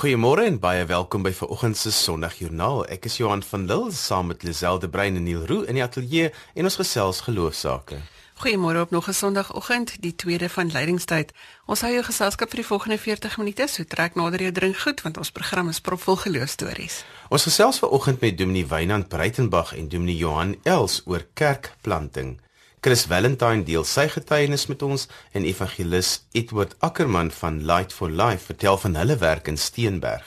Goeiemôre en baie welkom by vanoggend se Sondagjoernaal. Ek is Johan van Lille saam met Liselde Brein en Neil Roo in die ateljee en ons gesels geloofsake. Goeiemôre op nog 'n Sondagoggend, die tweede van lydingstyd. Ons hou jou geselskap vir die volgende 40 minute, so trek nader jou drink goed want ons program is propvol geloofstories. Ons gesels vanoggend met Dominee Wynand Breitenberg en Dominee Johan Els oor kerkplanting. Chris Valentine deel sy getuienis met ons en evangelis Edward Ackerman van Light for Life vertel van hulle werk in Steenberg.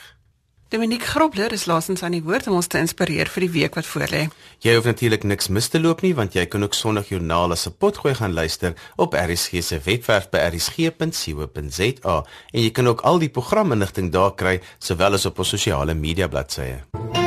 Dominique Grobler is laasens aan die woord om ons te inspireer vir die week wat voorlê. Jy hoef natuurlik niks mis te loop nie want jy kan ook Sondagjoernaal as 'n potgooi gaan luister op RSG se webwerf by rsg.co.za en jy kan ook al die programinligting daar kry sowel as op ons sosiale media bladsye.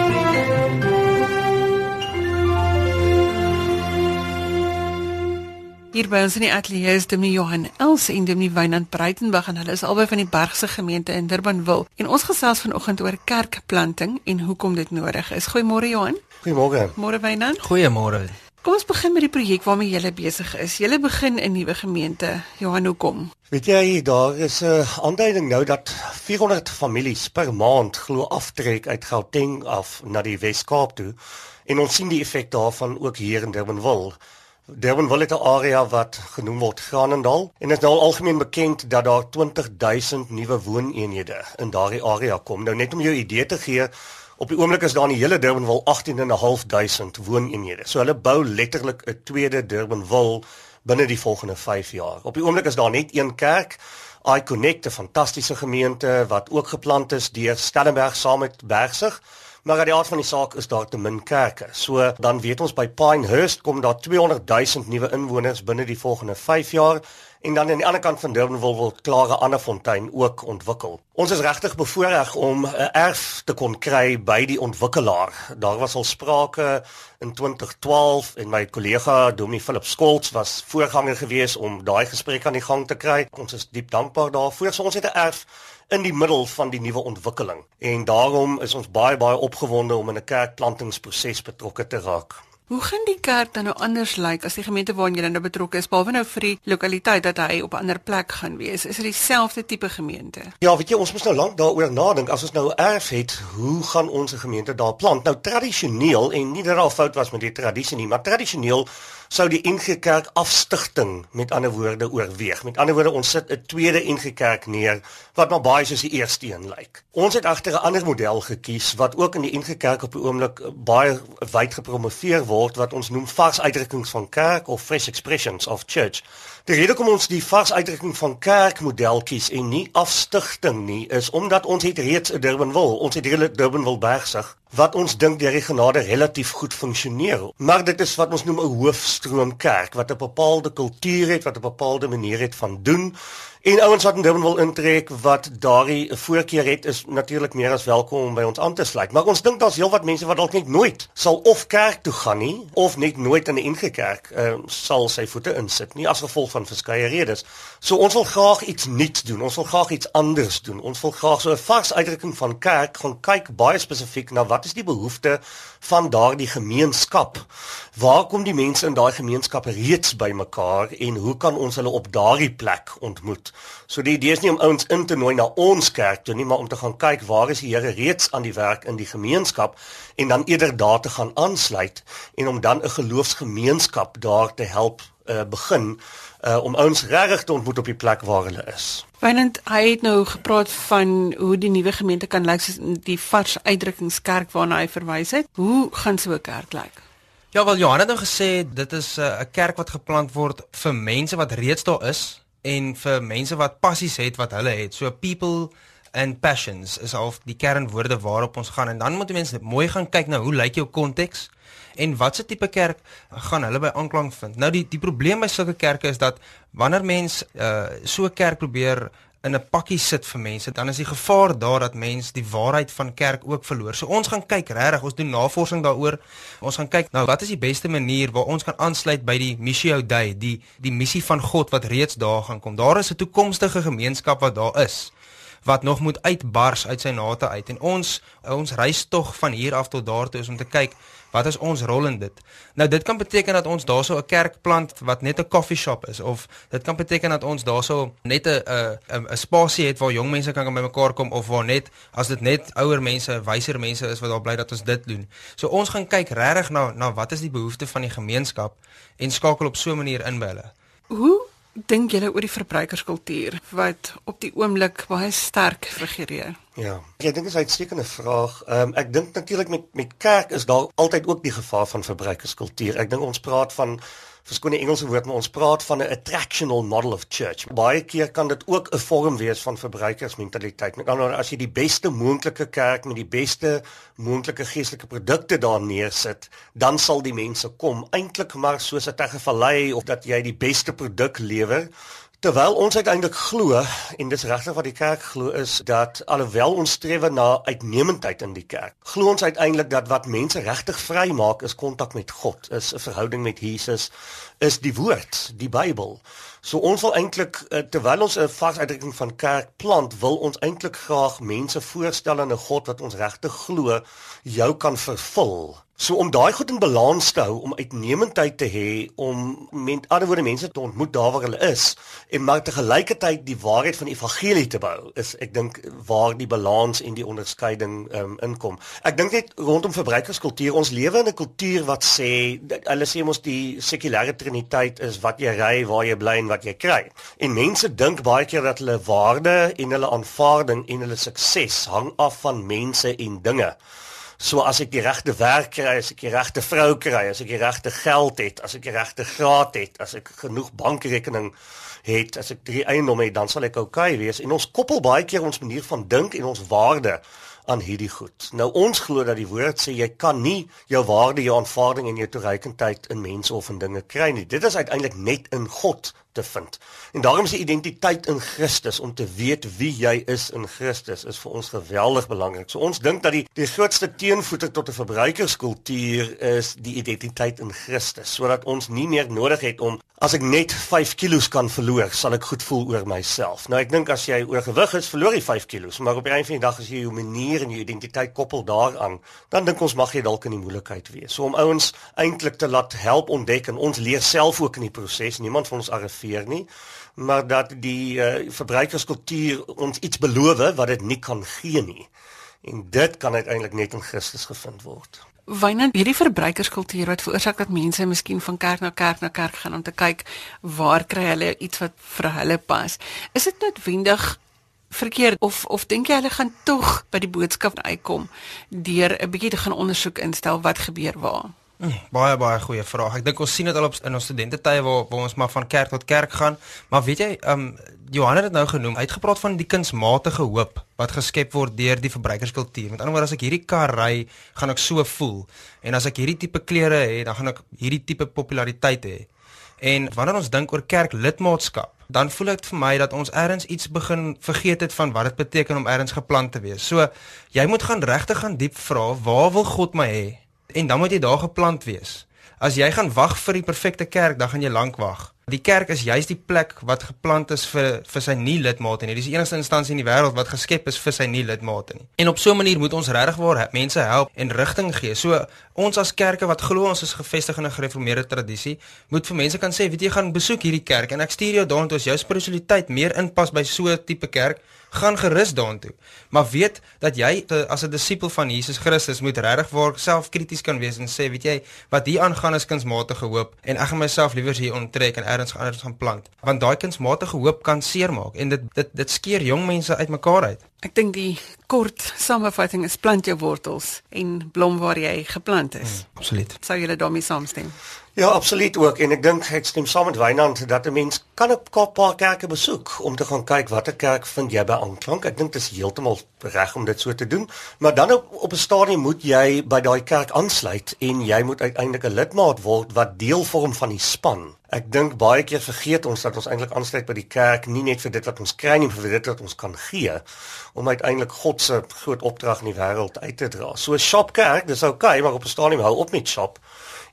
Hier by ons in die ateljee is Dominee Johan Els en Dominee Wynand Breitenberg en hulle is albei van die Bergse gemeente in Durbanville. En ons gesels vanoggend oor kerkplanting en hoekom dit nodig is. Goeiemôre Johan. Goeiemôre. Môre Wynand. Goeiemôre. Kom ons begin met die projek waarmee jy besig is. Jy begin 'n nuwe gemeente. Johan, hoekom? Weet jy, daar is 'n aanduiding nou dat 400 families per maand glo aftrek uit Gauteng af na die Wes-Kaap toe. En ons sien die effek daarvan ook hier in Durbanville. Durbanville het 'n area wat genoem word Granendal en dit is nou al algemeen bekend dat daar 20000 nuwe wooneenhede in daardie area kom. Nou net om jou idee te gee, op die oomblik is daar in die hele Durbanville 18500 wooneenhede. So hulle bou letterlik 'n tweede Durbanville binne die volgende 5 jaar. Op die oomblik is daar net een kerk, I Connect, 'n fantastiese gemeente wat ook geplant is deur Stellenberg saam met Bergsig. Maar die aard van die saak is daar te min kerke. So dan weet ons by Pinehurst kom daar 200 000 nuwe inwoners binne die volgende 5 jaar en dan aan die ander kant van Durbanville word Klare Anderfontein ook ontwikkel. Ons is regtig bevoorreg om 'n erf te kon kry by die ontwikkelaar. Daar was al sprake in 2012 en my kollega Dominee Philip Skolts was voorganger gewees om daai gesprek aan die gang te kry. Ons is diep dankbaar daarvoor. So ons het 'n erf in die middel van die nuwe ontwikkeling en daarom is ons baie baie opgewonde om in 'n kerkplantingsproses betrokke te raak. Hoe gaan die kerk dan nou anders lyk as die gemeente waarin jy nou betrokke is, behalwe nou vir die lokaliteit dat hy op 'n ander plek gaan wees? Is dit dieselfde tipe gemeente? Ja, weet jy, ons moet nou lank daaroor nadink. As ons nou erf het, hoe gaan ons 'n gemeente daar plant? Nou tradisioneel en nie dat daar fout was met die tradisie nie, maar tradisioneel sou die NG Kerk afstigting met ander woorde oorweeg. Met ander woorde ons sit 'n tweede NG Kerk neer wat maar baie soos die eerste een lyk. Ons het agter 'n ander model gekies wat ook in die NG Kerk op die oomblik baie wyd gepromoveer word wat ons noem vars uitdrukkings van kerk of fresh expressions of church. Die rede kom ons die vars uitdrukking van kerk model kies en nie afstigting nie is omdat ons het reeds 'n Durbanville, ons het hele Durbanville bergsig wat ons dink die genade relatief goed funksioneer. Maar dit is wat ons noem 'n hoofstroom kerk wat 'n bepaalde kultuur het, wat 'n bepaalde manier het van doen. En ouens wat in Durban wil intrek wat daardie voorkeur het is natuurlik meer as welkom om by ons aan te sluit. Maar ons dink daar's heelwat mense wat dalk net nooit sal of kerk toe gaan nie of net nooit in 'n NG Kerk uh, sal sy voete insit nie as gevolg van verskeie redes. So ons wil graag iets nuuts doen. Ons wil graag iets anders doen. Ons wil graag so 'n vars uitdrukking van kerk gaan kyk baie spesifiek na wat is die behoefte van daardie gemeenskap? Waar kom die mense in daai gemeenskap reeds bymekaar en hoe kan ons hulle op daardie plek ontmoet? So die idee is nie om ouens in te nooi na ons kerk toe nie, maar om te gaan kyk waar is die Here reeds aan die werk in die gemeenskap en dan eerder daar te gaan aansluit en om dan 'n geloofsgemeenskap daar te help uh, begin uh, om ouens regtig te ontmoet op die plek waar hulle is. Wynand, hy het nou gepraat van hoe die nuwe gemeente kan lyk soos die vars uitdrukkingskerk waarna hy verwys het. Hoe gaan so 'n kerk lyk? Ja, wel Johan het nou gesê dit is eh, 'n uh, kerk wat geplant word vir mense wat reeds daar is en vir mense wat passies het wat hulle het. So people and passions is al die kernwoorde waarop ons gaan en dan moet mense mooi gaan kyk na hoe lyk jou konteks en watse tipe kerk gaan hulle by aanklank vind. Nou die die probleem by sulke kerke is dat wanneer mens uh, so 'n kerk probeer in 'n pakkie sit vir mense, dan is die gevaar daar dat mense die waarheid van kerk ook verloor. So ons gaan kyk regtig, ons doen navorsing daaroor. Ons gaan kyk nou wat is die beste manier waar ons kan aansluit by die Missio Dei, die die missie van God wat reeds daar gaan kom. Daar is 'n toekomstige gemeenskap wat daar is wat nog moet uitbars uit sy nate uit en ons ons reis tog van hier af tot daar toe is om te kyk wat is ons rol in dit. Nou dit kan beteken dat ons daarso 'n kerk plant wat net 'n koffie shop is of dit kan beteken dat ons daarso net 'n 'n 'n spasie het waar jong mense kan bymekaar kom of waar net as dit net ouer mense, wyser mense is wat daar bly dat ons dit doen. So ons gaan kyk regtig na na wat is die behoeftes van die gemeenskap en skakel op so 'n manier in by hulle. Hoe dink julle oor die verbruikerskultuur wat op die oomblik baie sterk figureer? Ja, ek dink dit is 'n uitstekende vraag. Ehm um, ek dink natuurlik met met kerk is daar altyd ook die gevaar van verbruikerskultuur. Ek dink ons praat van verskoon die Engelse woord, maar ons praat van 'n attractional model of church. Baie keer kan dit ook 'n vorm wees van verbruikersmentaliteit. Met ander woorde, as jy die beste moontlike kerk met die beste moontlike geestelike produkte daar neersit, dan sal die mense kom. Eintlik maar soos 'n tegevallei of dat jy die beste produk lewer Terwyl ons uiteindelik glo en dis regtig wat die kerk glo is dat alhoewel ons streef na uitnemendheid in die kerk, glo ons uiteindelik dat wat mense regtig vry maak is kontak met God, is 'n verhouding met Jesus, is die woord, die Bybel. So ons wil eintlik eh, terwyl ons 'n vars uitdrukking van kerk plant, wil ons eintlik graag mense voorstel aan 'n God wat ons regtig glo jou kan vervul So om daai goed in balans te hou, om uitnemendheid te hê, om met ander woorde mense te ontmoet daar waar hulle is en maar te gelykertyd die waarheid van die evangelie te bou, is ek dink waar die balans en die onderskeiding um, inkom. Ek dink net rondom verbruikerskultuur, ons lewe in 'n kultuur wat sê hulle sê mos die sekulêre triniteit is wat jy ry, waar jy bly en wat jy kry. En mense dink baie keer dat hulle waarde en hulle aanvaarding en hulle sukses hang af van mense en dinge. So as ek die regte werk kry, as ek die regte vrou kry, as ek die regte geld het, as ek die regte graad het, as ek genoeg bankrekening het, as ek drie eiendomme het, dan sal ek oukei okay wees. En ons koppel baie keer ons manier van dink en ons waarde aan hierdie goed. Nou ons glo dat die woord sê jy kan nie jou waarde, jou aanvaarding en jou toereikendheid in mense of in dinge kry nie. Dit is uiteindelik net in God te vind. En daarom is die identiteit in Christus om te weet wie jy is in Christus is vir ons geweldig belangrik. So ons dink dat die die grootste teenvoeter tot 'n verbruikerskultuur is die identiteit in Christus, sodat ons nie meer nodig het om as ek net 5 kg kan verloor, sal ek goed voel oor myself. Nou ek dink as jy oorgewig is, verloor jy 5 kg, maar op 'n einde van die dag as jy jou manier en jou identiteit koppel daaraan, dan dink ons mag jy dalk in die moeilikheid wees. So om ouens eintlik te laat help ontdek en ons leer self ook in die proses, niemand van ons arriveer gebeur nie, maar dat die uh, verbruikerskultuur ons iets beloof wat dit nie kan gee nie. En dit kan uiteindelik net in Christus gevind word. Wanneer hierdie verbruikerskultuur wat veroorsaak dat mense miskien van kerk na kerk na kerk gaan om te kyk waar kry hulle iets wat vir hulle pas. Is dit noodwendig verkeerd of of dink jy hulle gaan tog by die boodskap uitkom deur 'n bietjie te gaan ondersoek instel wat gebeur waar? Mm, baie baie goeie vraag. Ek dink ons sien dit al op in ons studententye waar, waar ons maar van kerk tot kerk gaan. Maar weet jy, ehm um, Johan het dit nou genoem. Hy het gepraat van die kunsmatige hoop wat geskep word deur die verbruikerskultuur. Met ander woorde, as ek hierdie kar ry, gaan ek so voel. En as ek hierdie tipe klere het, dan gaan ek hierdie tipe populariteit hê. En wanneer ons dink oor kerklidmaatskap, dan voel dit vir my dat ons eers iets begin vergeet het van wat dit beteken om eers geplant te wees. So, jy moet gaan regtig gaan diep vra, waar wil God my hê? En dan moet jy daar geplant wees. As jy gaan wag vir die perfekte kerk, dan gaan jy lank wag. Die kerk is juist die plek wat geplant is vir vir sy nuwe lidmate nie. Dis die enigste instansie in die wêreld wat geskep is vir sy nuwe lidmate nie. En op so 'n manier moet ons regtig waar mense help en rigting gee. So ons as kerke wat glo ons is gevestig in 'n gereformeerde tradisie, moet vir mense kan sê, weet jy, gaan besoek hierdie kerk en ek stuur jou daartoe as jou spiritualiteit meer inpas by so 'n tipe kerk gaan gerus daartoe. Maar weet dat jy as 'n disipel van Jesus Christus moet regtig waar selfkrities kan wees en sê, weet jy, wat hier aangaan is kunsmatige hoop en ek gaan myself liewer hier onttrek en elders anders gaan plant. Want daai kunsmatige hoop kan seermaak en dit dit dit skeer jong mense uitmekaar uit. Ek dink die kort samevatting is plant jou wortels en blom waar jy geplant is. Mm, absoluut. Sou julle daarmee saamstem? Ja, absoluut ook en ek dink ek stem saam met Wynand dat 'n mens kan 'n paar kerke besoek om te gaan kyk watter kerk vind jy by aanklank. Ek dink dit is heeltemal reg om dit so te doen, maar dan op op 'n stadium moet jy by daai kerk aansluit en jy moet uiteindelik 'n lidmaat word wat deel vorm van die span. Ek dink baie keer vergeet ons dat ons eintlik aansluit by die kerk nie net vir dit wat ons kry nie, maar vir dit wat ons kan gee om uiteindelik God se groot opdrag in die wêreld uit te dra. So 'n shop kerk, dis oukei, okay, maar op 'n stadium hou op met shop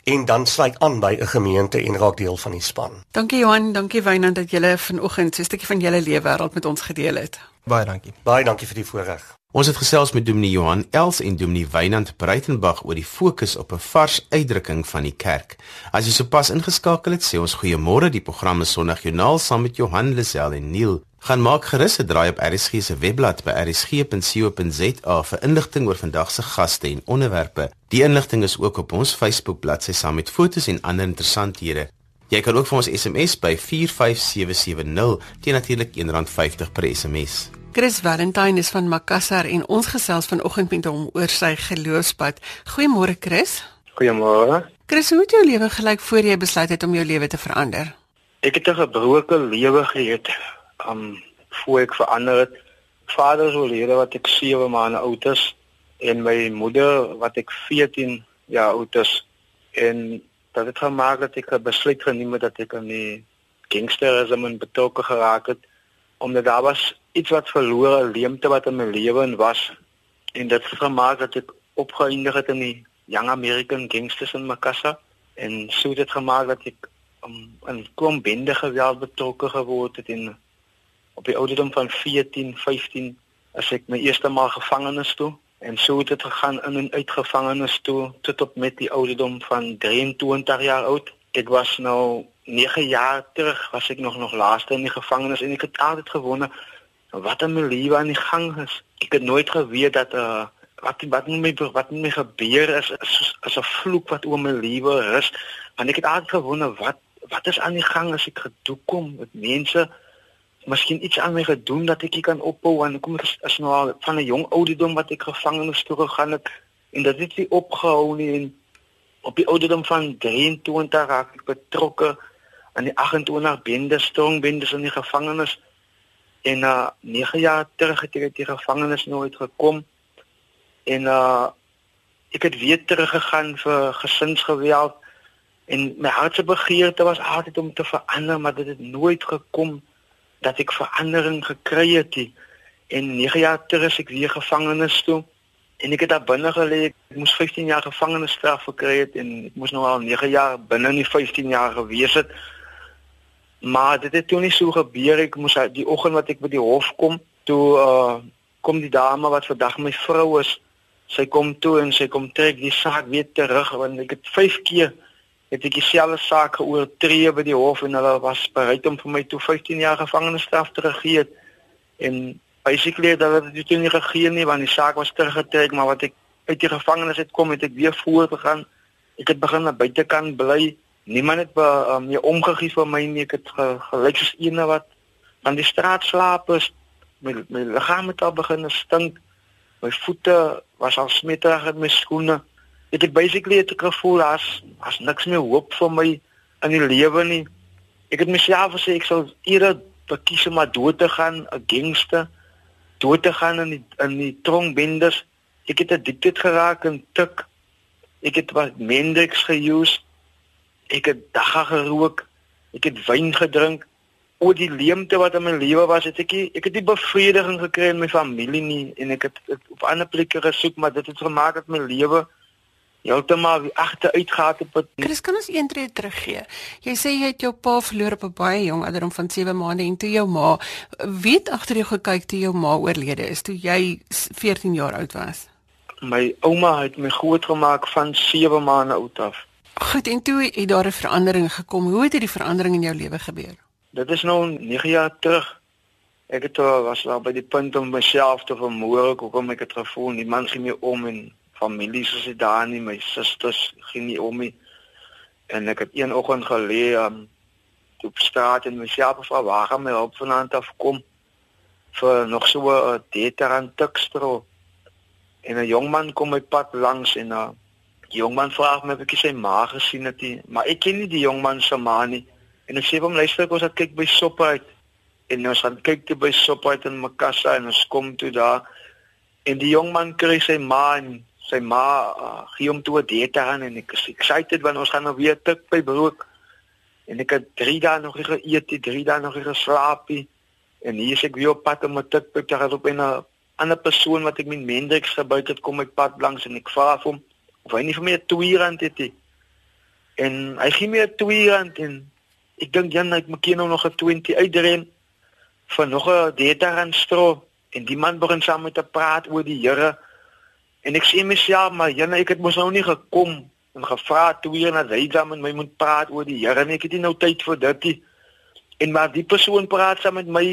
en dan sluit aan by 'n gemeente en raak deel van die span. Dankie Johan, dankie Wynand dat jy vanoggend so 'n stukkie van julle lewe wêreld met ons gedeel het. Baie dankie. Baie dankie vir die voorreg. Ons het gesels met Dominee Johan Els en Dominee Wynand Breitenberg oor die fokus op 'n vars uitdrukking van die kerk. As jy sopas ingeskakel het, sê ons goeiemôre. Die program is Sondagjoernaal saam met Johan Lisel en Neil. Gaan maak gerus 'n draai op RSG se webblad by rsg.co.za vir inligting oor vandag se gaste en onderwerpe. Die inligting is ook op ons Facebook bladsy saam met fotos en ander interessanthede. Jy kan ook vir ons SMS by 45770 teen natuurlik R1.50 per SMS. Chris Valentine is van Makassar en ons gesels vanoggend met hom oor sy geloofspad. Goeiemôre Chris. Goeiemôre. Chris, hoe het jou lewe gelyk voor jy besluit het om jou lewe te verander? Ek het 'n gebroke lewe gehad. Um voor ek verander het. Vader is oorlede wat ek 7 maande oud is en my moeder wat ek 14 jaar oud is. En dat het gemaak dat ek 'n besluit geneem het dat ek aan die gangsterisme betrokke geraak het omdat daar was iets wat verlore leemte wat in my lewe was en dit het gemaak dat ek opgeëindig het in die Young American Gangsters in Makassar en so het dit gemaak dat ek um, in kom bende geweld betrokke geword het en op die ouderdom van 14, 15 as ek my eerste maal gevangenes toe en so het dit gegaan in en uit gevangenes toe tot op met die ouderdom van 23 jaar oud. Ek was nou 9 jaar terug was ek nog nog laaste in die gevangenis en ek het altyd gewonder wat in my lewe aan die gang is. Ek het nooit geweet dat uh wat wat met my wat met my gebeur is is, is 'n vloek wat oor my lewe rus. Want ek het altyd gewonder wat wat is aan die gang as ek gedoen kom met mense miskien iets aan my gedoen dat ek kan ophou en kom is nou al van 'n jong ouderdom wat ek gevangenes toe gegaan het en dit het nie opgehou nie en op die ouderdom van 23 raak ek betrokke aan die 28 bende strong bendes in die gevangenis. En na uh, 9 jaar terug het ek uit die gevangenis nooit gekom en uh ek het weer teruggegaan vir gesinsgeweld en my hartse begeerte was altyd om te verander maar dit het nooit gekom dat ek verandering gekry het nie. en 9 jaar terug is ek weer gevangenis toe en ek het daar binne gelê ek moes 15 jaar gevangenisstraf gekry het en ek moes nou al 9 jaar binne in die 15 jaar gewees het maar dit het toe nie so gebeur ek moes die oggend wat ek by die hof kom toe uh, kom die dame wat vandag my vrou is sy kom toe en sy kom trek die saak weer terug want ek het 5 keer het ek dieselfde saak geoortree by die hof en hulle was bereid om vir my toe 15 jaar gevangenisstraf te gee en basically dat het dit nie gegee nie want die saak was teruggetrek maar wat ek uit die gevangenis het kom het ek weer voortgegaan. Ek het begin aan buitekant bly. Niemand het be, um, meer omgegee vir my nie. Ek het ge, gelyk soos eene wat aan die straat slaap is. My, my liggaam het al begin stink. My voete was al smetterig in my skoene het ek basically het ek gevoel as as niks meer hoop vir my in die lewe nie. Ek het myself gesê ek sal eerder verkies om maar dood te gaan, 'n gangster, dood te gaan in die in die tronkbinders. Ek het addicted geraak aan tik. Ek het wat Mendrix geuse. Ek het dagga gerook. Ek het wyn gedrink. Oor die leemte wat in my lewe was, het ek nie, ek het nie bevrediging gekry in my familie nie en ek het, het op ander plekke gesoek, maar dit het gemaak dat my lewe heeltemal agteruit gehad op het. Chris, kan ons een tree teruggee? Jy sê jy het jou pa verloor op 'n baie jong ouderdom van 7 maande en toe jou ma weet agter jou gekyk toe jou ma oorlede is toe jy 14 jaar oud was. My ouma het my grootgemaak van 7 maande oud af. Goed, en toe het daar 'n verandering gekom. Hoe het hierdie verandering in jou lewe gebeur? Dit is nou 9 jaar terug. Ek het was daar by die punt om myself te vermoor, hoekom ek het gevoel nie man gee meer om en familie soos dit daar nie, my susters ging nie om nie. En ek het een oggend gelê um, op straat en myself gevra waar gaan my hulp vanaand af kom vir nog so 'n deter aan Tukstro. En 'n jong man kom my pad langs en 'n uh, jong man vra my of ek sy ma gesien het, nie. maar ek ken nie die jong man se ma nie. En ek sê hom luister ons het kyk by Sopuit en ons gaan kyk toe by Sopuit in Makassa en ons kom toe daar en die jong man kry sy ma en sy ma uh, gee hom toe 'n date aan en ek is excited want ons gaan nou weer tik by brood. En ek het 3 dae nog nie geëet nie, 3 dae nog nie geslaap nie. En hier is ek weer op pad om 'n tik by te gaan op 'n ander persoon wat ek met Mendrix gebuit het kom my pad langs en ek vra hom of hy nie vir my 'n 2 rand het nie. En hy gee my 'n 2 rand en ek dink dan ek moet nou nog 'n 20 uitdrein vir nog 'n date aan stro En die man begin saam met te praat oor die Here. En ek sê myself, maar Jana, ek het mos nou nie gekom en gevra toe hier na Zaidam en my moet praat oor die Here nie. Ek het nie nou tyd vir dit nie. En maar die persoon praat saam met my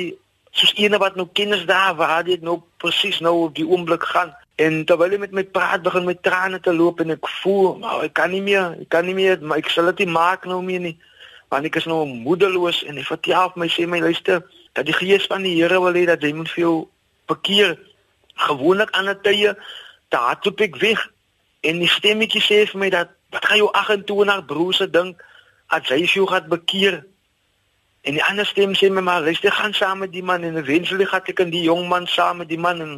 soos ene wat nou kennis daar waar dit nou presies nou op die oomblik gaan. En terwyl hy met my praat, begin my trane te loop en ek voel, maar ek kan nie meer, ek kan nie meer, maar ek sal dit nie maak nou meer nie. Want ek is nou moedeloos en hy vertel my sê my luister, dat die gees van die Here wil hê dat jy moet vir jou bekeer. Gewoonlik aan 'n tye, daar toe ek weg en die stemmetjie sê vir my dat wat gaan jou 28 broers se dink as jy jou gaan bekeer? En die ander stem sê my maar, luister, gaan saam met die man en eventually gaan ek en die jong man saam met die man en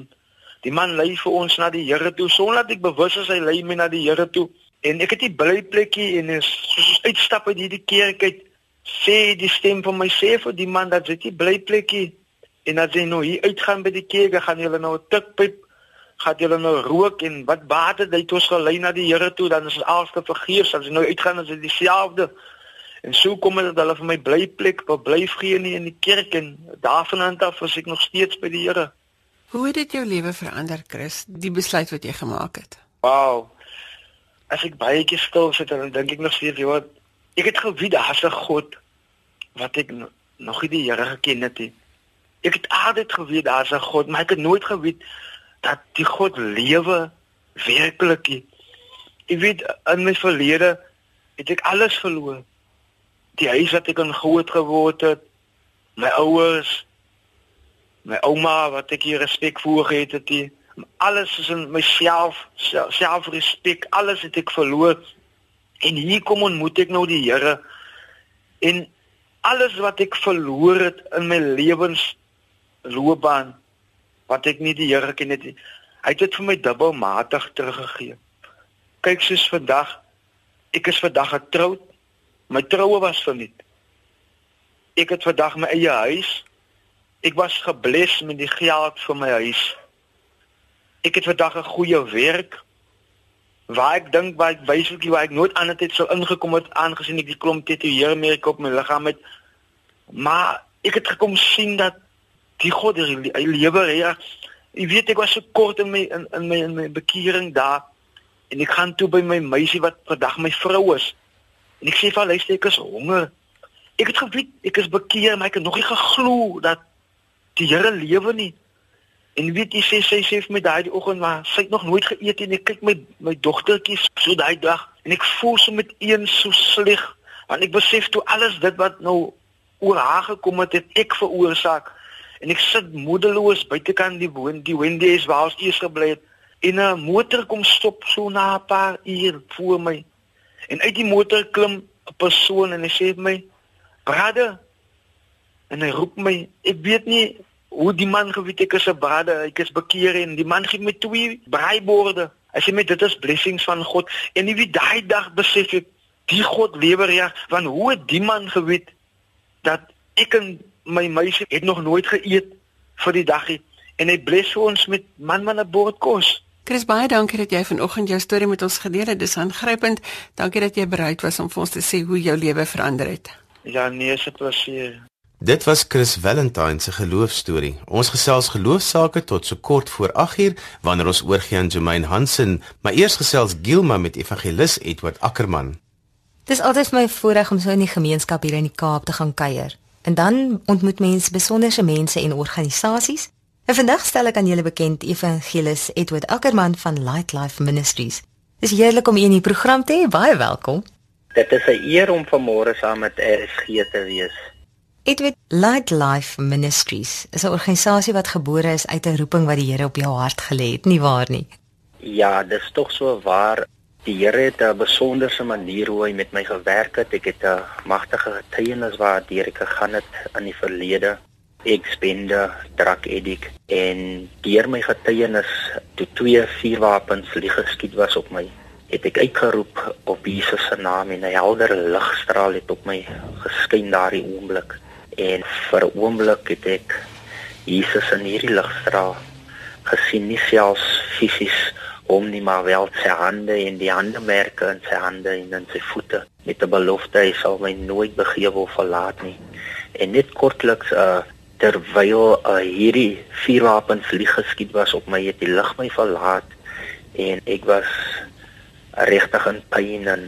die man lei vir ons na die Here toe sonder dat ek bewus is hy lei my na die Here toe. En ek het die blyplekkie en is soos uitstap uit hierdie kerk uit sê die stem van my sê vir die man dat dit die blyplekkie en as jy nou hier uitgaan by die kerk, gaan jy nou 'n tikpyp gaan jy nou rook en wat baat dit jy ons gelei na die Here toe dan is dit alste vergeefs as jy nou uitgaan as dit dieselfde. En so kom dit dat hulle vir my blyplek bly gee nie in die kerk en daarvan af as ek nog steeds by die Here. Hoe het dit jou lewe verander Chris die besluit wat jy gemaak het? Wow as ek baie keer stil sit dan dink ek nog steeds jy wat ek het geweet daar's 'n God wat ek nog nie die Here geken het nie. Ek het altyd geweet daar's 'n God maar ek het nooit geweet dat die God lewe werklik. Ek weet in my verlede het ek alles verloor. Die huis wat ek in groot geword het, my ouers, my ouma wat ek hier respek voor gehad het, die, alles is in myself, selfrespek, alles het ek verloor. En hier kom ontmoet ek nou die Here. En alles wat ek verloor het in my lewensloopbaan wat ek nie die Here geken het nie. Hy het dit vir my dubbelmatig teruggegee. Kyk soos vandag, ek is vandag getroud. My troue was verniet. Ek het vandag my eie huis. Ek was gebless met die geld vir my huis. Ek het vandag 'n goeie werk waar ek dink baie basically waar ek nooit anders het sou ingekom het aangesien ek die klomp tetoeëer meer op my liggaam het. Maar ek het gekom sien dat die God is hy lewe ja. Ek weet ek was so kort in my in, in my in my bekering daar en ek gaan toe by my meisie wat vandag my vrou is. En ek sê vir haar luister ek is honger. Ek het geweet ek is bekeer maar ek het nog nie geglo dat die Here lewe nie. En weet jy sê sy sê vir my daai oggend maar sy het nog nooit geëet en ek kyk my my dogtertjies so daai dag en ek voel so met een so sleg want ek besef toe alles dit wat nou oor haar gekom het het ek veroorsaak en ek sit moedeloos buitekant die woon die Wendy's waar ons eers gebly het. En 'n motor kom stop so na 'n paar uur voor my. En uit die motor klim 'n persoon en hy sê vir my brother. En hy roep my ek weet nie hoe die man geweet ek is 'n brother ek is bekeer en die man gee my twee braaiborde. Hy sê my dit is blessings van God. En nie wie daai dag besef ek die God lewe reg want hoe het die man geweet dat ek en my meisie het nog nooit geëet vir die daggie en hy bless ons met man man 'n bord kos. Chris baie dankie dat jy vanoggend jou storie met ons gedeel het. Dis aangrypend. Dankie dat jy bereid was om vir ons te sê hoe jou lewe verander het. Ja, nee, dit was hier. Dit was Chris Valentine se geloofstorie. Ons gesels geloofsaake tot so kort voor 8uur wanneer ons oorgie aan Jermaine Hansen, maar eers gesels Gilma met evangelis Edward Ackermann. Dis altyd my voorreg om so in die gemeenskap hier in die Kaap te gaan kuier. En dan ontmoet mens besonderse mense en organisasies. En vandag stel ek aan julle bekend Evangelis Edward Ackerman van Light Life Ministries. Dis heerlik om u in die program te hê. Baie welkom. Dit is 'n eer om vanmôre saam met RSG te wees. Edward Light Life Ministries is 'n organisasie wat gebore is uit 'n roeping wat die Here op jou hart gelê het, nie waar nie? Ja, dis tog so waar. Die Here het 'n besonderse manier hoe hy met my gewerk het. Ek het 'n magtige getuienis waardeur ek gegaan het in die verlede. Ek spende drug addict en deur my getuienis toe twee vuurwapens lieg geskiet was op my het ek uitgeroep op Jesus se naam en 'n helder ligstraal het op my geskyn daardie oomblik en vir 'n oomblik het ek Jesus in hierdie ligstraal gesien nie selfs fisies hom nie maar wel sy hande en die hande merke in sy hande en in sy voete met 'n belofte hy sal my nooit begewe of verlaat nie. En net kortliks uh terwyl uh, hierdie vuurwapen vlieg geskiet was op my het die lig my verlaat en ek was regtig in pyn en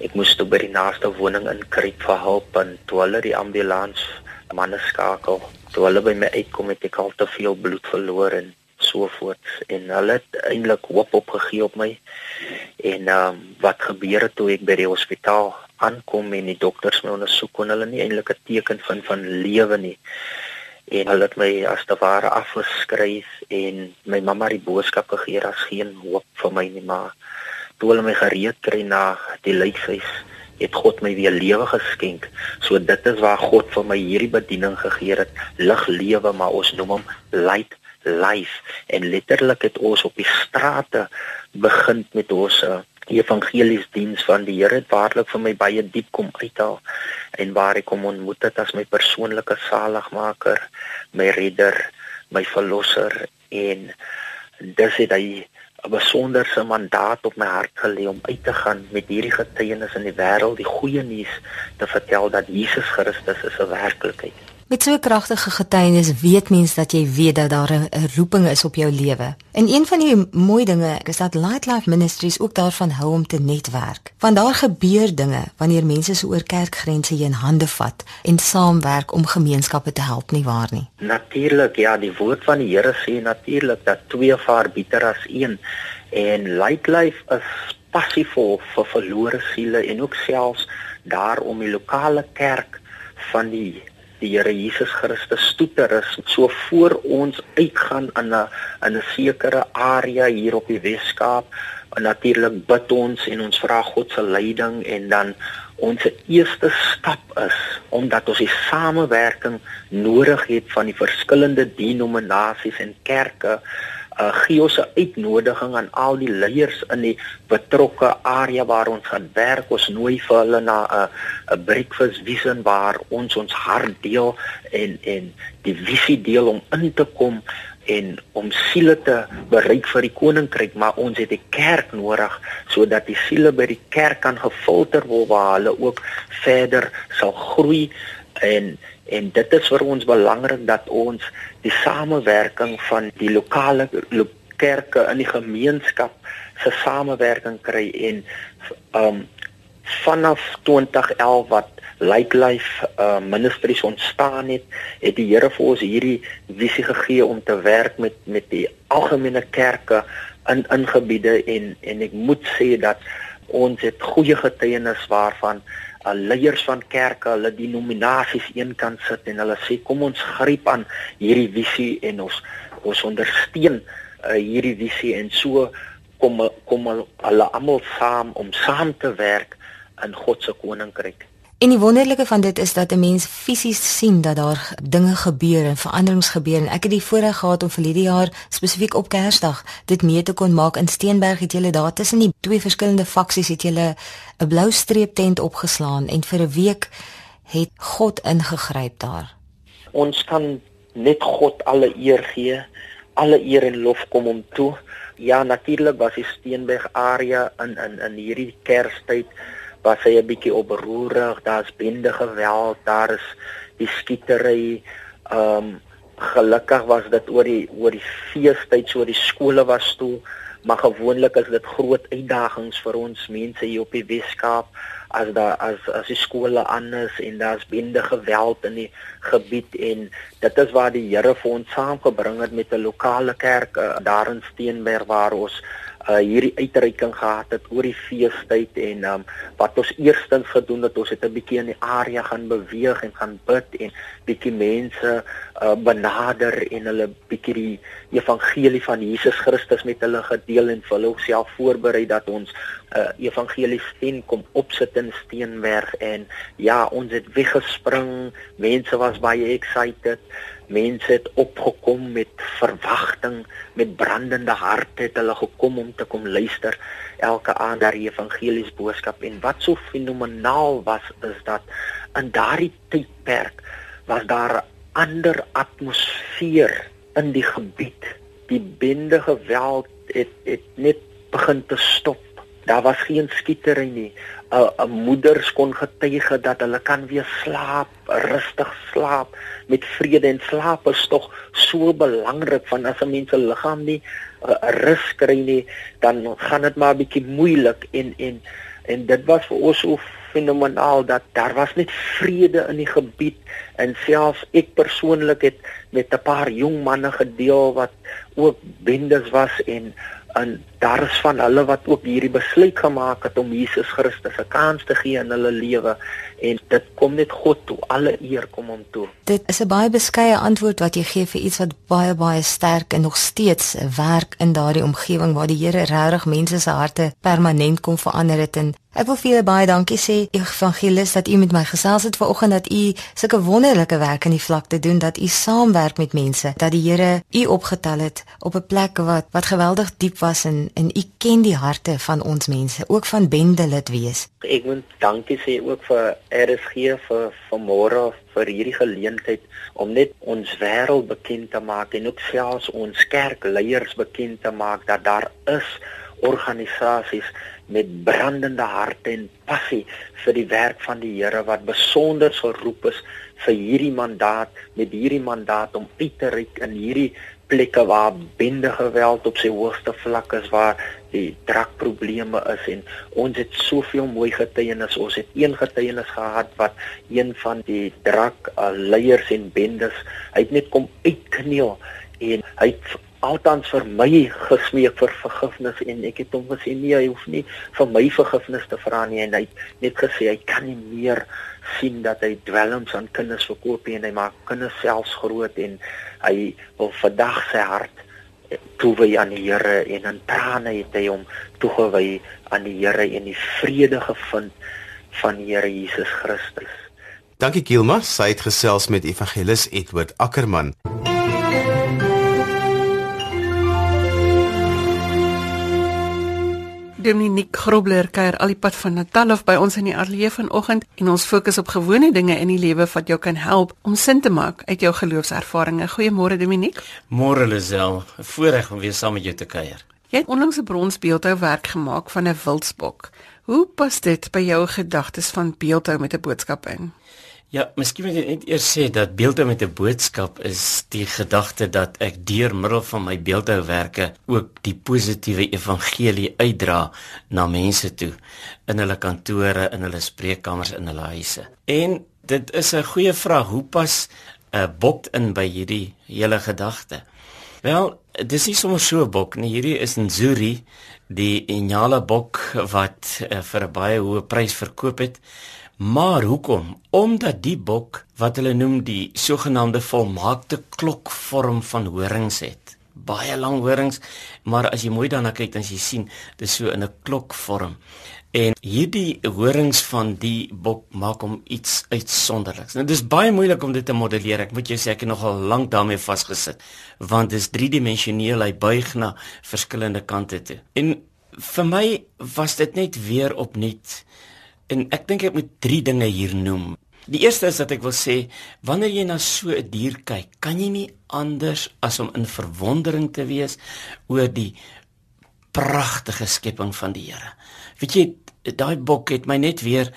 ek moes toe by die naaste woning inkruip vir hulp en toe hulle die ambulans manne skakel toe hulle by my uitkom het ek al te veel bloed verloor en so voort. En hulle het eintlik hoop opgegee op my. En um, wat gebeur het toe ek by die hospitaal aankom en die dokters my ondersoek kon hulle nie eintlik 'n teken vind van lewe nie. En hulle het my as te ware afgeskryf en my mamma die boodskap gegee dat geen hoop vir my nie maar toe hulle my gereed kry na die lijkhuis het God my weer lewe geskenk. So dit is waar God vir my hierdie bediening gegee het, lig lewe, maar ons noem hom light life en letterlik het ons op die strate begin met ons uh, evangelies diens van die Here het waarlik vir my baie diep kom uithaal en waar ek hom ontmoet het as my persoonlike saligmaker, my redder, my verlosser en dis het hy 'n besonderse mandaat op my hart gelê om uit te gaan met hierdie getuienis in die wêreld, die goeie nuus te vertel dat Jesus Christus is 'n werklikheid. Met so 'n kragtige getuienis weet mens dat jy weet dat daar 'n roeping is op jou lewe. En een van die mooi dinge is dat Light Life Ministries ook daarvan hou om te netwerk. Want daar gebeur dinge wanneer mense so oor kerkgrense heen hande vat en saamwerk om gemeenskappe te help nie waar nie. Natuurlik, ja, die woord van die Here sê natuurlik dat twee vaar beter as een en Light Life is passievol vir verlore siele en ook selfs daar om die lokale kerk van die die Here Jesus Christus stoeter is so voor ons uitgaan in 'n in 'n sekere area hier op die Weskaap en natuurlik bid ons en ons vra God se leiding en dan ons eerste stap is omdat ons die samewerking nodig het van die verskillende denominasies en kerke uh, gee ons 'n uitnodiging aan al die leiers in die betrokke area waar ons gaan werk. Ons nooi vir hulle na 'n 'n breakfast vision waar ons ons hart deel en en die visie deel om in te kom en om siele te bereik vir die koninkryk, maar ons het 'n kerk nodig sodat die siele by die kerk kan gefilter word waar hulle ook verder sal groei en en dit is vir ons belangrik dat ons die samewerking van die lokale lo kerke in die gemeenskap se samewerking kry en um vanaf 2011 wat Light Life uh, Ministries ontstaan het, het die Here vir ons hierdie visie gegee om te werk met met die algemene kerke in in gebiede en en ek moet sê dat ons het goeie getuienis waarvan leiers van kerke hulle die nominasies een kan sit en hulle sê kom ons gryp aan hierdie visie en ons ons ondersteun uh, hierdie visie en so kom kom hulle almal saam om saam te werk in God se koninkryk. En die wonderlike van dit is dat 'n mens fisies sien dat daar dinge gebeur en veranderings gebeur en ek het die voorreg gehad om vir hierdie jaar spesifiek op Kersdag dit mee te kon maak in Steenberg het julle daar tussen die twee verskillende faksies het julle 'n blou streep tent opgeslaan en vir 'n week het God ingegryp daar. Ons kan net God alle eer gee. Alle eer en lof kom hom toe. Ja, natuurlik was die Steenberg area in in in hierdie Kerstyd was hy 'n bietjie oproerig, daar's bende geweld, daar is die skietery. Ehm um, gelukkig was dit oor die oor die feestyd, so die skole was toe, maar gewoonlik is dit groot uitdagings vir ons mense hier op die Weskaap as daar as as die skole anders en daar's bende geweld in die gebied en dit is waar die Here vir ons saamgebring het met 'n lokale kerk uh, daar in Steenberg waar ons uh hierdie uitreiking gehad het oor die feestyd en um wat ons eerstens gedoen het ons het 'n bietjie in die area gaan beweeg en gaan bid en bietjie mense uh benader en hulle bietjie die evangelie van Jesus Christus met hulle gedeel en vir hulle self voorberei dat ons uh evangelie steen kom opsit in Steenberg en ja ons het weggespring mense was baie excited mense het opgekom met verwagting met brandende harte het hulle gekom om te kom luister elke aand daar die evangelies boodskap. En wat so fenomenaal was is dat in daardie tydperk was daar 'n ander atmosfeer in die gebied. Die bende geweld het het net begin te stop daar was geen skietery nie. 'n 'n moeders kon getuig dat hulle kan weer slaap, rustig slaap met vrede en slaap is tog so belangrik van as 'n mens se liggaam nie uh, rus kry nie, dan gaan dit maar 'n bietjie moeilik en en en dit was vir ons so fenomenaal dat daar was net vrede in die gebied en selfs ek persoonlik het met 'n paar jong manne gedeel wat ook bendes was en en daar is van hulle wat ook hierdie besluit gemaak het om Jesus Christus 'n kans te gee in hulle lewe en dit kom net God toe alle eer kom hom toe. Dit is 'n baie beskeie antwoord wat jy gee vir iets wat baie baie sterk en nog steeds werk in daardie omgewing waar die Here regtig mense se harte permanent kom verander het en Ek wil vir julle baie dankie sê, Evangelis, dat u met my gesels het vanoggend dat u sulke wonderlike werk in die vlakte doen, dat u saamwerk met mense, dat die Here u opgetel het op 'n plek wat wat geweldig diep was en en u ken die harte van ons mense, ook van bendelid wees. Ek moet dankie sê ook vir RSG vir vanmôre vir hierdie geleentheid om net ons wêreld bekend te maak en ook selfs ons kerkleiers bekend te maak dat daar is organisasies met brandende harte en passie vir die werk van die Here wat besonder geroep is vir hierdie mandaat met hierdie mandaat om uit te reik in hierdie plekke waar bende geweld op sy hoogste vlak is waar die drakprobleme is. En ons het soveel mooi getuienis. Ons het een getuienis gehad wat een van die drak uh, leiers en bendes hy het net kom uitkneel en hy het altans vir my gesmeek vir vergifnis en ek het hom gesê nee hy hoef nie vir my vergifnis te vra nie en hy het net gesê hy kan nie meer sien dat hy dwelms aan kinders verkoop en hy maak kinders selfs groot en hy wil vandag sy hart toewy aan die Here en in trane het hy hom toegewy aan die Here en die vrede gevind van die Here Jesus Christus. Dankie Gilma, sy het gesels met evangelis Edward Ackermann. Dominique Grobler kuier al die pad van Natal af by ons in die ateljee vanoggend en ons fokus op gewone dinge in die lewe wat jou kan help om sin te maak uit jou geloofservarings. Goeiemôre Dominique. Môre Lisel, voorreg om weer saam met jou te kuier. Jy het onlangs 'n bronsbeeldhou werk gemaak van 'n wildsbok. Hoe pas dit by jou gedagtes van beeldhou met 'n boodskap in? Ja, miskien moet ek net eers sê dat beelde met 'n boodskap is die gedagte dat ek deur middel van my beeldhouwerke ook die positiewe evangelie uitdra na mense toe in hulle kantore, in hulle spreekkamers, in hulle huise. En dit is 'n goeie vraag, hoe pas 'n bok in by hierdie hele gedagte? Wel, dis nie sommer so 'n bok nie. Hierdie is 'n Zuri, die Inyala bok wat uh, vir 'n baie hoë prys verkoop het. Maar hoekom? Omdat die bok wat hulle noem die sogenaamde volmaakte klokvorm van horings het. Baie lang horings, maar as jy mooi daarna kyk dan jy sien dis so in 'n klokvorm. En hierdie horings van die bok maak hom iets uitsonderliks. Nou dis baie moeilik om dit te modelleer. Ek moet jou sê ek het nogal lank daarmee vasgesit want dit is driedimensioneel. Hy buig na verskillende kante toe. En vir my was dit net weer opnuut En ek dink ek moet drie dinge hier noem. Die eerste is dat ek wil sê wanneer jy na so 'n dier kyk, kan jy nie anders as om in verwondering te wees oor die pragtige skepping van die Here. Weet jy, daai bok het my net weer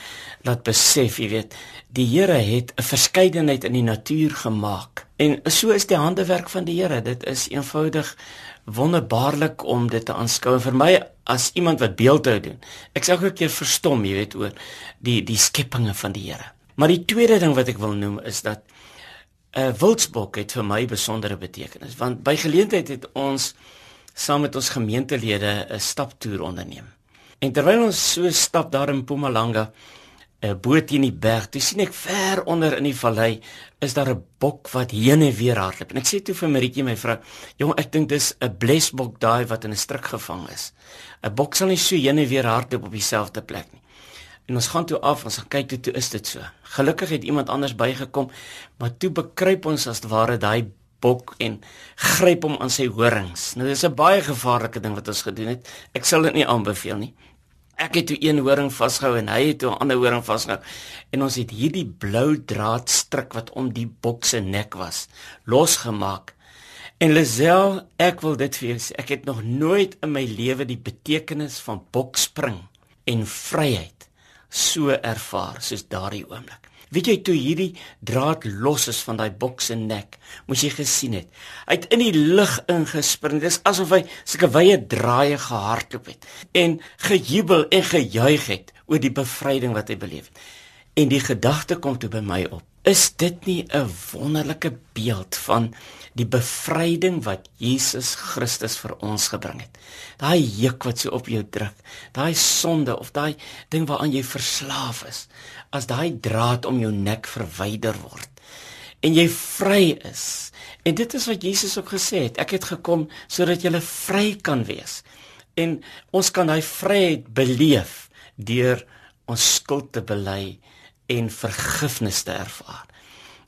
laat besef, jy weet, die Here het 'n verskeidenheid in die natuur gemaak. En so is die handewerk van die Here. Dit is eenvoudig wonderbaarlik om dit te aanskou vir my as iemand wat beeldhou doen. Ek sê ook keer verstom, jy weet oor die die skepinge van die Here. Maar die tweede ding wat ek wil noem is dat 'n uh, wildsbok het vir my besondere betekenis want by geleentheid het ons saam met ons gemeentelede 'n staptoer onderneem. En terwyl ons so stap daar in Mpumalanga, 'n boot in die berg. Toe sien ek ver onder in die vallei is daar 'n bok wat heen en weer hardloop. En ek sê toe vir Maritjie my vrou, "Jong, ek dink dis 'n blesbok daai wat in 'n struik gevang is. 'n Bok sal nie so heen en weer hardloop op dieselfde plek nie." En ons gaan toe af, ons gaan kyk toe toe is dit so. Gelukkig het iemand anders bygekom, maar toe bekruip ons as ware daai bok en gryp hom aan sy horings. Nou dis 'n baie gevaarlike ding wat ons gedoen het. Ek sal dit nie aanbeveel nie ek het toe een horing vasgehou en hy het toe 'n ander horing vasgehou en ons het hierdie blou draad stryk wat om die bok se nek was losgemaak en Lisel ek wil dit vir jou sê ek het nog nooit in my lewe die betekenis van bokspring en vryheid so ervaar soos daardie oomblik. Weet jy toe hierdie draad los is van daai boks se nek, moes jy gesien het. Hy het in die lug ingespring. Dit is asof hy sulke wye draaie gehardloop het en gejubel en gejuig het oor die bevryding wat hy beleef het. En die gedagte kom toe by my op. Is dit nie 'n wonderlike beeld van die bevryding wat Jesus Christus vir ons gebring het. Daai juk wat so op jou druk, daai sonde of daai ding waaraan jy verslaaf is, as daai draad om jou nek verwyder word en jy vry is. En dit is wat Jesus ook gesê het, ek het gekom sodat jy vry kan wees. En ons kan daai vryheid beleef deur ons skuld te bely en vergifnis te ervaar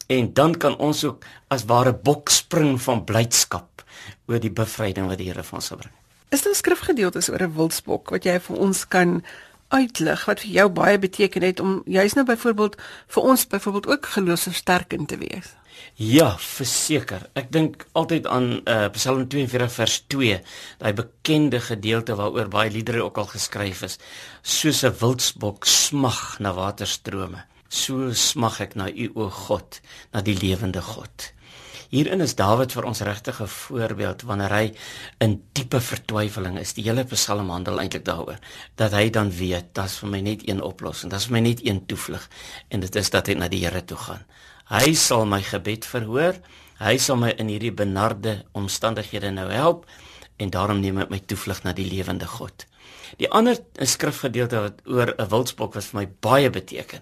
en dan kan ons ook as ware bok spring van blydskap oor die bevryding wat die Here vir ons gebring. Is daar skrifgedeeltes oor 'n wildsbok wat jy vir ons kan uitlig wat vir jou baie beteken het om juis nou byvoorbeeld vir ons byvoorbeeld ook geloofsversterkend te wees? Ja, verseker. Ek dink altyd aan uh, Psalm 42 vers 2, daai bekende gedeelte waaroor baie liedere ook al geskryf is, soos 'n wildsbok smag na waterstrome so smag ek na u o God, na die lewende God. Hierin is Dawid vir ons regtig 'n voorbeeld wanneer hy in diepe vertwyfeling is. Die hele Psalm handel eintlik daaroor dat hy dan weet dat's vir my net een oplossing, dat's vir my net een toevlug en dit is dat hy na die Here toe gaan. Hy sal my gebed verhoor. Hy sal my in hierdie benarde omstandighede nou help en daarom neem ek my toevlug na die lewende God. Die ander skrifgedeelte wat oor 'n wildsbok was vir my baie beteken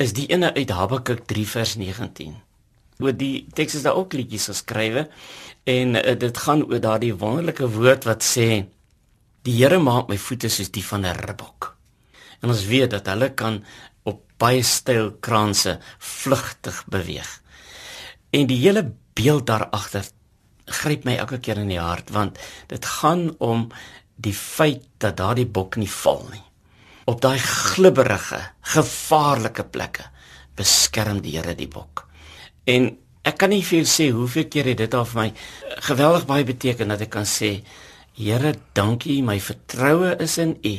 is die ene uit Habakuk 3 vers 19. Oor die teks is daar ook liedjies geskrywe en uh, dit gaan oor daardie wonderlike woord wat sê die Here maak my voete soos die van 'n ribbok. En ons weet dat hulle kan op baie styl kranse vlugtig beweeg. En die hele beeld daar agter gryp my elke keer in die hart want dit gaan om die feit dat daardie bok nie val nie op daai glibberige, gevaarlike plekke beskerm die Here die bok. En ek kan nie vir jou sê hoeveel keer dit al vir my geweldig baie beteken dat ek kan sê Here, dankie, my vertroue is in U.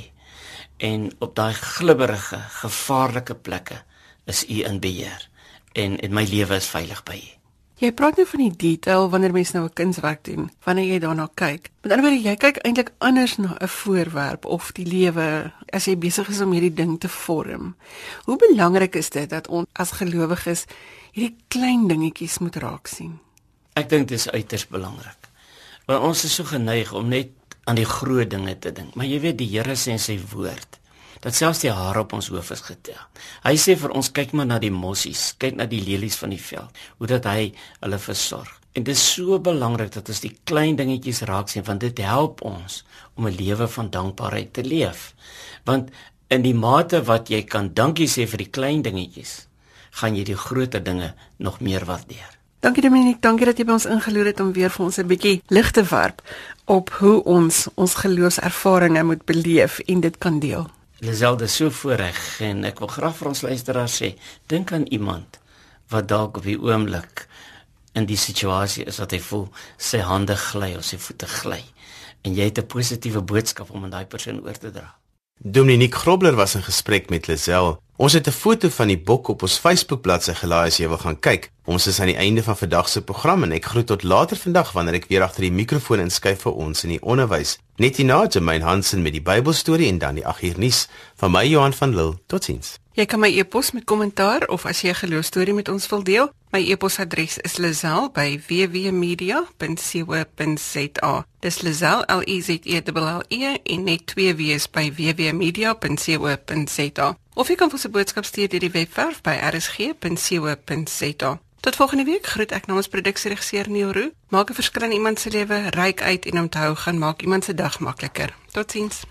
En op daai glibberige, gevaarlike plekke is U in beheer en en my lewe is veilig by U. Jy praat nou van die detail wanneer mens nou 'n kunswerk doen, wanneer jy daarna kyk. Met ander woorde, jy kyk eintlik anders na 'n voorwerp of die lewe as jy besig is om hierdie ding te vorm. Hoe belangrik is dit dat ons as gelowiges hierdie klein dingetjies moet raak sien? Ek dink dit is uiters belangrik. Want ons is so geneig om net aan die groot dinge te dink, maar jy weet die Here sê in sy woord dat selfs die hare op ons hoof is getel. Hy sê vir ons kyk maar na die mossies, kyk na die lelies van die veld, hoe dat hy hulle versorg. En dit is so belangrik dat ons die klein dingetjies raak sien want dit help ons om 'n lewe van dankbaarheid te leef. Want in die mate wat jy kan dankie sê vir die klein dingetjies, gaan jy die groter dinge nog meer waardeer. Dankie Dominiek, dankie dat jy by ons ingeloer het om weer vir ons 'n bietjie lig te werp op hoe ons ons geloofservarings moet beleef en dit kan deel. Liselde so voorreg en ek wil graag vir ons luisteraars sê, dink aan iemand wat dalk op die oomblik in die situasie is wat hy voel sy hande gly of sy voete gly en jy het 'n positiewe boodskap om aan daai persoon oor te dra. Dominique Grobler was in gesprek met Lisel. Ons het 'n foto van die bok op ons Facebook bladsy gelaai as jy wil gaan kyk. Ons is aan die einde van vandag se program en ek groet tot later vandag wanneer ek weer agter die mikrofoon inskuif vir ons in die onderwys. Net hierna Jermaine Hansen met die Bybelstorie en dan die agternuus van my Johan van Lille. Totsiens. Jy kan my e-pos met kommentaar of as jy 'n geloostorie met ons wil deel. My e-posadres is lazel@wwmedia.co.za. Dis lazel L E Z E L L E en net twee W's by wwmedia.co.za. Of jy kan vir 'n boodskap stuur deur die webwerf by rsg.co.za. Tot volgende week groet ek namens produksieregisseur Neil Roo. Maak 'n verskil in iemand se lewe, ryk uit en onthou gaan maak iemand se dag makliker. Totsiens.